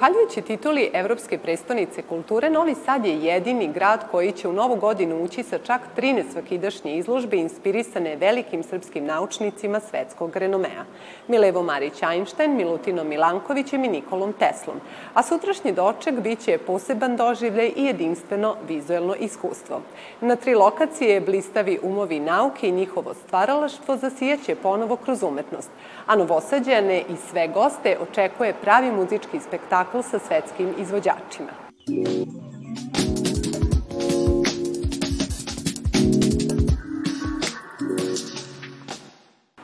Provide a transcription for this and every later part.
Zahvaljujući tituli Evropske prestonice kulture, Novi Sad je jedini grad koji će u novu godinu ući sa čak 13 svakidašnje izložbe inspirisane velikim srpskim naučnicima svetskog renomea. Milevo Marić Einstein, Milutinom Milankovićem i Nikolom Teslom. A sutrašnji doček biće poseban doživljaj i jedinstveno vizuelno iskustvo. Na tri lokacije blistavi umovi nauke i njihovo stvaralaštvo zasijaće ponovo kroz umetnost, a novosađane i sve goste očekuje pravi muzički spektakl spektakl sa svetskim izvođačima.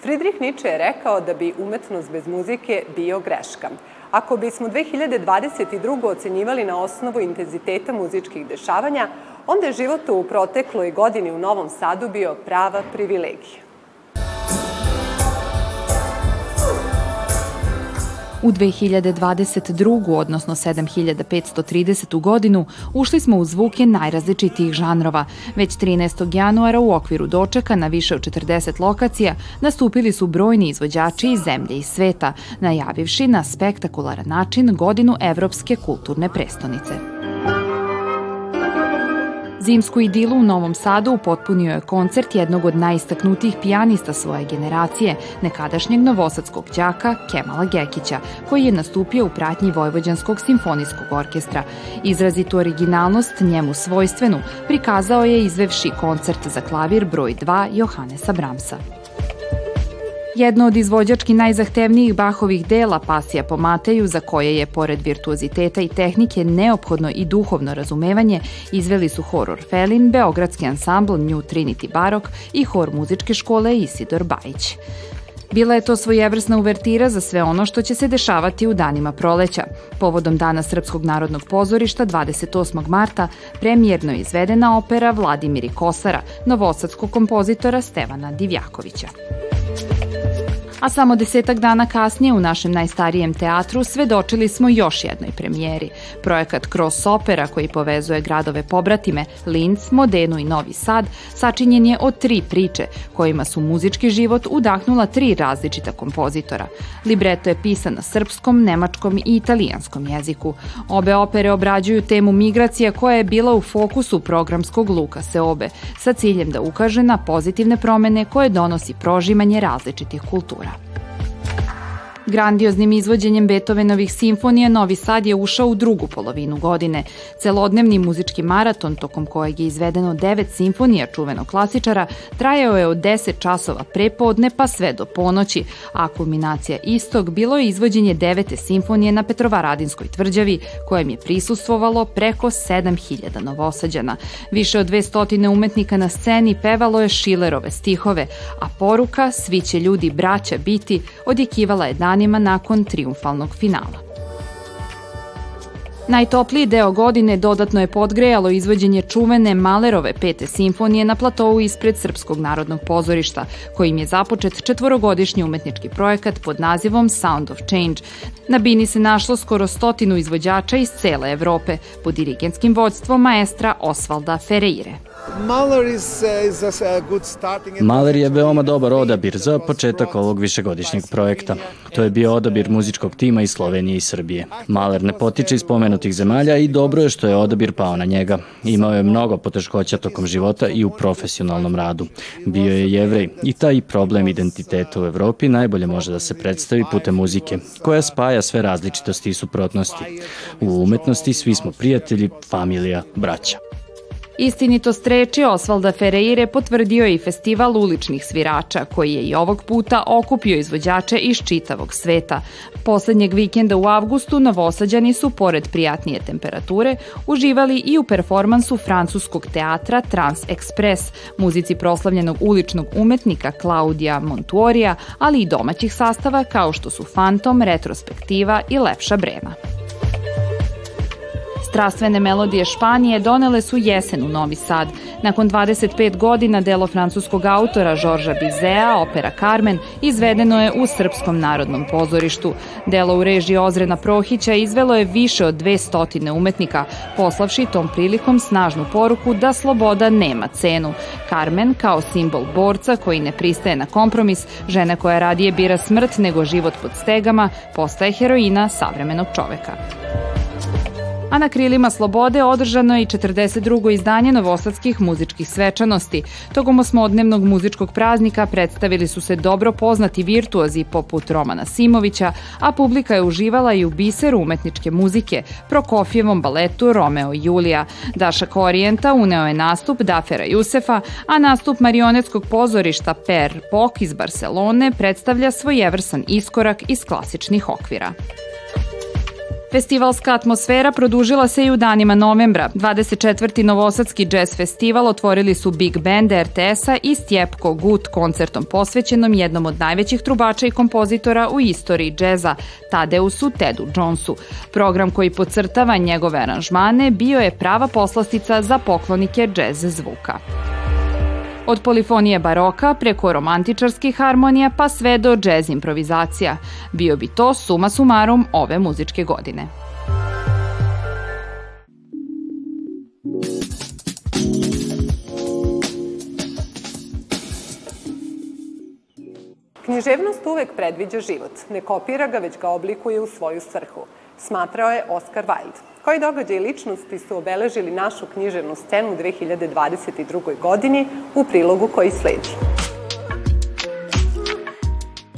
Friedrich Nietzsche je rekao da bi umetnost bez muzike bio greška. Ako bismo 2022. ocenjivali na osnovu intenziteta muzičkih dešavanja, onda je život u protekloj godini u Novom Sadu bio prava privilegija. U 2022. odnosno 7530. godinu ušli smo u zvuke najrazličitijih žanrova. Već 13. januara u okviru dočeka na više od 40 lokacija nastupili su brojni izvođači iz zemlje i sveta, najavivši na spektakularan način godinu Evropske kulturne prestonice. Zimsku idilu u Novom Sadu upotpunio je koncert jednog od najistaknutijih pijanista svoje generacije, nekadašnjeg novosadskog đaka Kemala Gekića, koji je nastupio u pratnji Vojvođanskog simfonijskog orkestra. Izrazitu originalnost njemu svojstvenu prikazao je izvevši koncert za klavir broj 2 Johannesa Bramsa. Jedno od izvođački najzahtevnijih Bahovih dela Pasija po Mateju, za koje je, pored virtuoziteta i tehnike, neophodno i duhovno razumevanje, izveli su hor Orfelin, Beogradski ansambl New Trinity Barok i hor muzičke škole Isidor Bajić. Bila je to svojevrsna uvertira za sve ono što će se dešavati u danima proleća. Povodom Dana Srpskog narodnog pozorišta 28. marta premijerno je izvedena opera Vladimir i Kosara, novosadskog kompozitora Stevana Divjakovića a samo desetak dana kasnije u našem najstarijem teatru svedočili smo još jednoj premijeri. Projekat Cross Opera koji povezuje gradove pobratime Linz, Modenu i Novi Sad sačinjen je od tri priče kojima su muzički život udahnula tri različita kompozitora. Libreto je pisan na srpskom, nemačkom i italijanskom jeziku. Obe opere obrađuju temu migracija koja je bila u fokusu programskog Luka Seobe sa ciljem da ukaže na pozitivne promene koje donosi prožimanje različitih kultura. Grandioznim izvođenjem Beethovenovih simfonija Novi Sad je ušao u drugu polovinu godine. Celodnevni muzički maraton, tokom kojeg je izvedeno devet simfonija čuvenog klasičara, trajao je od 10 časova prepodne pa sve do ponoći, a kulminacija istog bilo je izvođenje devete simfonije na Petrovaradinskoj tvrđavi, kojem je prisustvovalo preko 7000 novosađana. Više od 200 umetnika na sceni pevalo je Šilerove stihove, a poruka Svi će ljudi braća biti odjekivala je dan danima nakon triumfalnog finala. Najtopliji deo godine dodatno je podgrejalo izvođenje čuvene Malerove pete simfonije na platovu ispred Srpskog narodnog pozorišta, kojim je započet četvorogodišnji umetnički projekat pod nazivom Sound of Change. Na bini se našlo skoro stotinu izvođača iz cele Evrope pod dirigenskim vođstvom maestra Osvalda Ferreire. Mahler je veoma dobar odabir za početak ovog višegodišnjeg projekta. To je bio odabir muzičkog tima iz Slovenije i Srbije. Mahler ne potiče iz pomenutih zemalja i dobro je što je odabir pao na njega. Imao je mnogo poteškoća tokom života i u profesionalnom radu. Bio je jevrej i taj problem identiteta u Evropi najbolje može da se predstavi putem muzike, koja spaja sve različitosti i suprotnosti. U umetnosti svi smo prijatelji, familija, braća. Istinitost reči Osvalda Ferreire potvrdio je i festival uličnih svirača, koji je i ovog puta okupio izvođače iz čitavog sveta. Poslednjeg vikenda u avgustu novosađani su, pored prijatnije temperature, uživali i u performansu francuskog teatra Trans Express, muzici proslavljenog uličnog umetnika Claudia Montuorija, ali i domaćih sastava kao što su Fantom, Retrospektiva i Lepša Brema. Strastvene melodije Španije donele su jesen u Novi Sad. Nakon 25 godina delo francuskog autora Žorža Bizea, opera Carmen, izvedeno je u Srpskom narodnom pozorištu. Delo u režiji Ozrena Prohića izvelo je više od 200 umetnika, poslavši tom prilikom snažnu poruku da sloboda nema cenu. Carmen, kao simbol borca koji ne pristaje na kompromis, žena koja radije bira smrt nego život pod stegama, postaje heroina savremenog čoveka a na krilima slobode održano je i 42. izdanje novosadskih muzičkih svečanosti. Togom osmodnevnog muzičkog praznika predstavili su se dobro poznati virtuozi poput Romana Simovića, a publika je uživala i u biseru umetničke muzike, Prokofjevom baletu Romeo i Julija. Daša Korijenta uneo je nastup Dafera Jusefa, a nastup marionetskog pozorišta Per Pok iz Barcelone predstavlja svojevrsan iskorak iz klasičnih okvira. Festivalska atmosfera produžila se i u danima novembra. 24. Novosadski jazz festival otvorili su Big Band RTS-a i Stjepko Gut koncertom posvećenom jednom od najvećih trubača i kompozitora u istoriji džeza, Tadeusu Tedu Jonesu. Program koji podcrtava njegove aranžmane bio je prava poslastica za poklonike džez zvuka. Od polifonije baroka preko romantičarskih harmonija pa sve do džez improvizacija. Bio bi to suma sumarum ove muzičke godine. Književnost uvek predviđa život, ne kopira ga, već ga oblikuje u svoju svrhu, smatrao je Oscar Wilde. Koji događaj i ličnosti su obeležili našu književnu scenu u 2022. godini u prilogu koji sledi.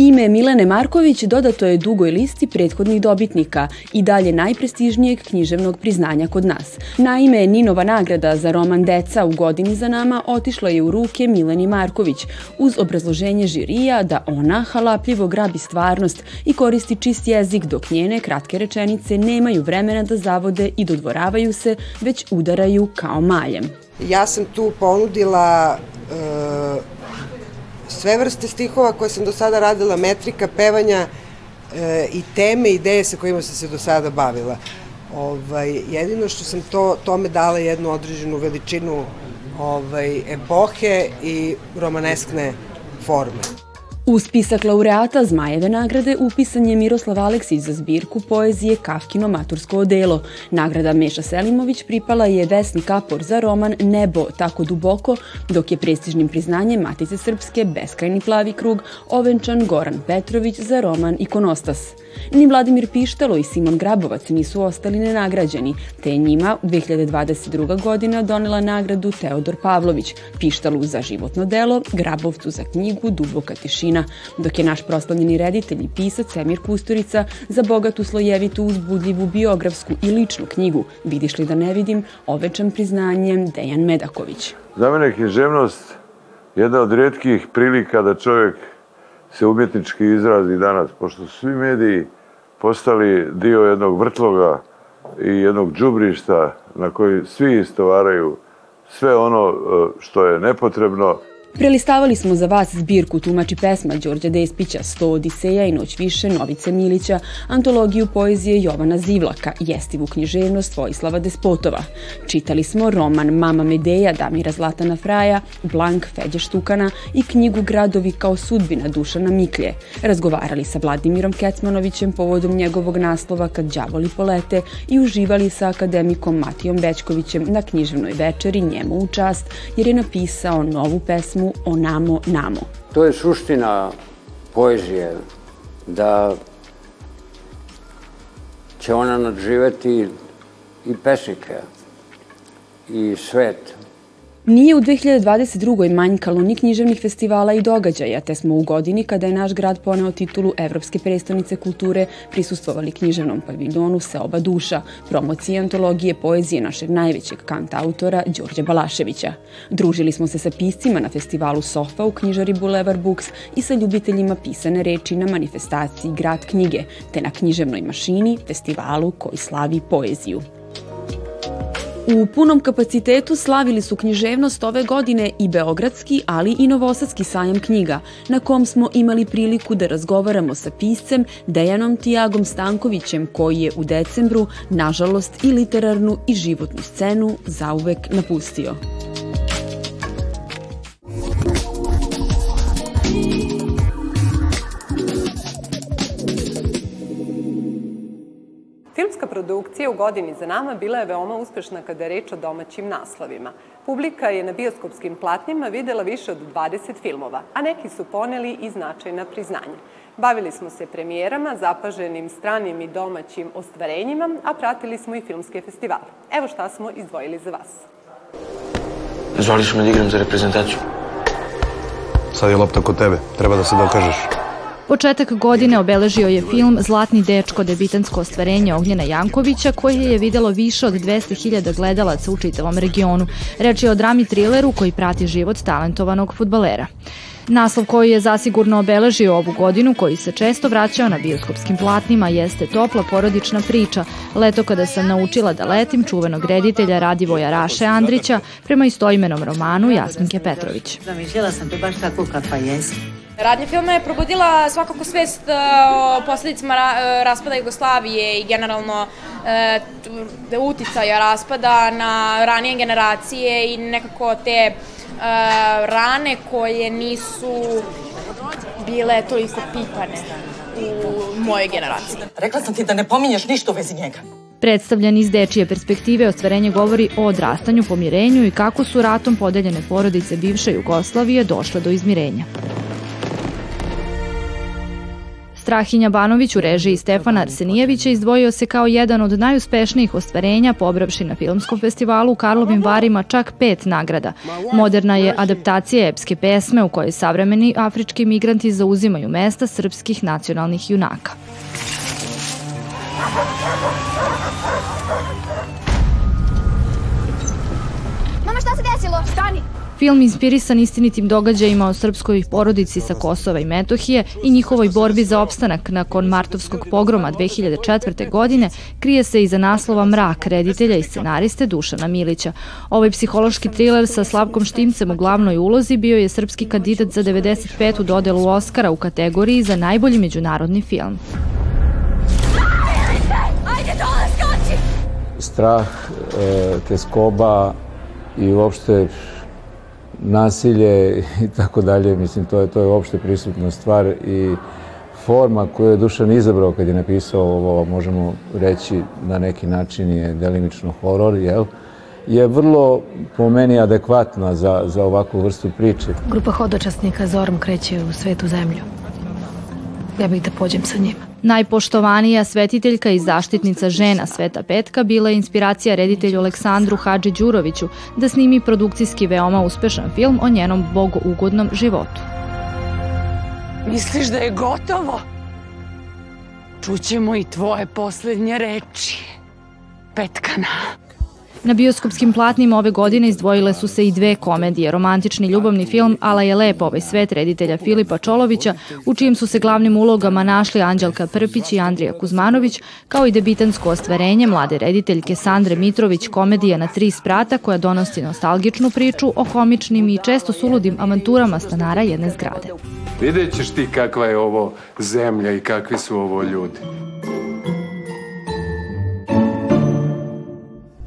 Ime Milene Marković dodato je dugoj listi prethodnih dobitnika i dalje najprestižnijeg književnog priznanja kod nas. Naime, Ninova nagrada za roman Deca u godini za nama otišla je u ruke Mileni Marković uz obrazloženje žirija da ona halapljivo grabi stvarnost i koristi čist jezik dok njene kratke rečenice nemaju vremena da zavode i dodvoravaju se, već udaraju kao maljem. Ja sam tu ponudila uh, sve vrste stihova koje sam do sada radila, metrika, pevanja e, i teme, ideje sa kojima sam se do sada bavila. Ovaj, jedino što sam to, tome dala jednu određenu veličinu ovaj, epohe i romaneskne forme. U spisak laureata Zmajeve nagrade upisan je Miroslav Aleksić za zbirku poezije Kafkino matursko odelo. Nagrada Meša Selimović pripala je Vesni Kapor za roman Nebo tako duboko, dok je prestižnim priznanjem Matice Srpske Beskrajni plavi krug ovenčan Goran Petrović za roman Ikonostas. Ni Vladimir Pištalo i Simon Grabovac nisu ostali nenagrađeni, te je njima 2022. godina donela nagradu Teodor Pavlović, Pištalu za životno delo, Grabovcu za knjigu Duboka tišina, dok je naš proslavljeni reditelj i pisac Emir Kusturica za bogatu slojevitu uzbudljivu biografsku i ličnu knjigu Vidiš li da ne vidim, ovečan priznanjem Dejan Medaković. Za mene je književnost jedna od redkih prilika da čovjek se umjetnički izrazi danas, pošto su svi mediji postali dio jednog vrtloga i jednog džubrišta na koji svi istovaraju sve ono e, što je nepotrebno. Prelistavali smo za vas zbirku tumači pesma Đorđa Despića, Sto Odiseja i Noć više Novice Milića, antologiju poezije Jovana Zivlaka, jestivu književnost Vojislava Despotova. Čitali smo roman Mama Medeja Damira Zlatana Fraja, Blank Feđe Štukana i knjigu Gradovi kao sudbina Dušana Miklje. Razgovarali sa Vladimirom Kecmanovićem povodom njegovog naslova Kad đavoli polete i uživali sa akademikom Matijom Bečkovićem na književnoj večeri njemu u čast jer je napisao novu pesmu pesmu o namo. To je suština poezije, da će ona nadživeti i pesnike i svet. Nije u 2022. manjkalo ni književnih festivala i događaja, te smo u godini kada je naš grad poneo titulu Evropske predstavnice kulture prisustvovali književnom paviljonu Seoba duša, promociji antologije poezije našeg najvećeg kant autora Đorđe Balaševića. Družili smo se sa piscima na festivalu Sofa u knjižari Boulevard Books i sa ljubiteljima pisane reči na manifestaciji Grad knjige, te na književnoj mašini, festivalu koji slavi poeziju. U punom kapacitetu slavili su književnost ove godine i Beogradski, ali i Novosadski sajam knjiga, na kom smo imali priliku da razgovaramo sa piscem Dejanom Tijagom Stankovićem, koji je u decembru, nažalost, i literarnu i životnu scenu zauvek napustio. Filmska produkcija u godini za nama bila je veoma uspešna kada je reč o domaćim naslovima. Publika je na bioskopskim platnjima videla više od 20 filmova, a neki su poneli i značajna priznanja. Bavili smo se premijerama, zapaženim stranim i domaćim ostvarenjima, a pratili smo i filmske festivale. Evo šta smo izdvojili za vas. Zvališ me da igram za reprezentaciju. Sad je lopta kod tebe, treba da se dokažeš. Početak godine obeležio je film Zlatni dečko, debitansko ostvarenje Ognjena Jankovića, koje je videlo više od 200.000 gledalaca u čitavom regionu. Reč je o drami trileru koji prati život talentovanog futbalera. Naslov koji je zasigurno obeležio ovu godinu, koji se često vraćao na bioskopskim platnima, jeste topla porodična priča, leto kada sam naučila da letim čuvenog reditelja Radivoja Raše Andrića prema istoimenom romanu Jasminke Petrović. Zamišljala sam te baš tako kakva jesi. Radnja filma je probudila svakako svest uh, o posledicama ra raspada Jugoslavije i generalno uh, uticaja raspada na ranije generacije i nekako te rane koje nisu bile toliko pipane u mojoj generaciji. Rekla sam ti da ne pominješ ništa u vezi njega. Predstavljan iz dečije perspektive ostvarenje govori o odrastanju, pomirenju i kako su ratom podeljene porodice bivše Jugoslavije došle do izmirenja. Strahinja Banović u režiji Stefana Arsenijevića izdvojio se kao jedan od najuspešnijih ostvarenja, pobravši na filmskom festivalu u Karlovim Varima čak pet nagrada. Moderna je adaptacija epske pesme u kojoj savremeni afrički migranti zauzimaju mesta srpskih nacionalnih junaka. Film inspirisan istinitim događajima o srpskoj porodici sa Kosova i Metohije i njihovoj borbi za opstanak nakon martovskog pogroma 2004. godine krije se iza naslova Mrak reditelja i scenariste Dušana Milića. Ovaj psihološki thriller sa Slavkom Štimcem u glavnoj ulozi bio je srpski kandidat za 95. dodelu Oscara u kategoriji za najbolji međunarodni film. Strah, e, teskoba i uopšte nasilje i tako dalje, mislim, to je, to je uopšte prisutna stvar i forma koju je Dušan izabrao kad je napisao ovo, možemo reći na neki način je delimično horor, jel? je vrlo po meni adekvatna za, za ovakvu vrstu priče. Grupa hodočasnika Zorom kreće u svetu zemlju. Ja bih da pođem sa njima. Najpoštovanija svetiteljka i zaštitnica žena Sveta Petka bila je inspiracija reditelju Aleksandru Hadži Đuroviću da snimi produkcijski veoma uspešan film o njenom bogougodnom životu. Misliš da je gotovo? Čućemo i tvoje poslednje reči. Petkana. Na bioskopskim platnima ove godine izdvojile su se i dve komedije, romantični ljubavni film Ala je lep ovaj svet reditelja Filipa Čolovića, u čijim su se glavnim ulogama našli Anđelka Prpić i Andrija Kuzmanović, kao i debitansko ostvarenje mlade rediteljke Sandre Mitrović, komedija na tri sprata koja donosi nostalgičnu priču o komičnim i često suludim avanturama stanara jedne zgrade. Vidjet ćeš ti kakva je ovo zemlja i kakvi su ovo ljudi.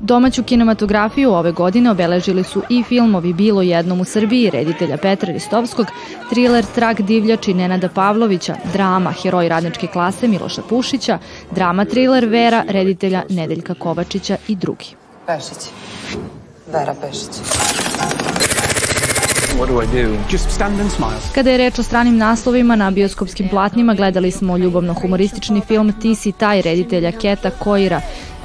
Domaću kinematografiju ove godine obeležili su i filmovi Bilo jednom u Srbiji reditelja Petra Ristovskog, thriller Trag divljači Nenada Pavlovića, drama Heroj radničke klase Miloša Pušića, drama thriller Vera reditelja Nedeljka Kovačića i drugi. Pešić. Vera Pešić. What do I do? Just stand and smile. Kada je reč o stranim naslovima, na bioskopskim platnima gledali smo ljubavno-humoristični film Ti si taj reditelja Keta Koira,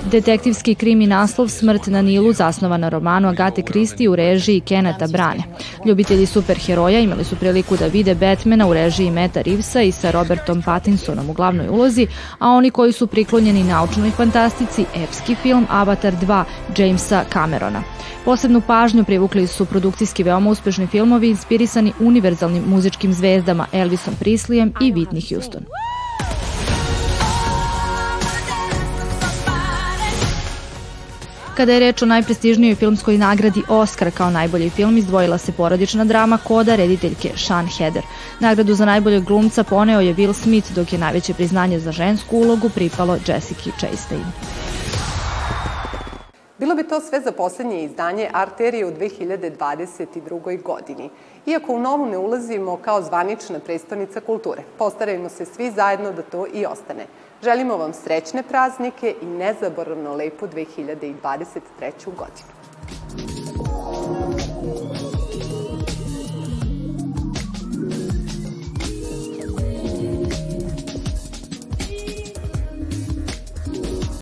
Detektivski krimi naslov Smrt na Nilu zasnovan na romanu Agate Kristi u režiji Keneta Brane. Ljubitelji superheroja imali su priliku da vide Batmana u režiji Meta Reevesa i sa Robertom Pattinsonom u glavnoj ulozi, a oni koji su priklonjeni naučnoj fantastici, epski film Avatar 2 Jamesa Camerona. Posebnu pažnju privukli su produkcijski veoma uspešni filmovi inspirisani univerzalnim muzičkim zvezdama Elvisom Prislijem i Whitney Houston. Kada je reč o najprestižnijoj filmskoj nagradi Oscar kao najbolji film, izdvojila se porodična drama Koda rediteljke Sean Heder. Nagradu za najboljeg glumca poneo je Will Smith, dok je najveće priznanje za žensku ulogu pripalo Jessica Chastain. Bilo bi to sve za poslednje izdanje Arterije u 2022. godini. Iako u novu ne ulazimo kao zvanična predstavnica kulture, postarajmo se svi zajedno da to i ostane. Želimo vam srećne praznike i nezaboravno lepu 2023. godinu.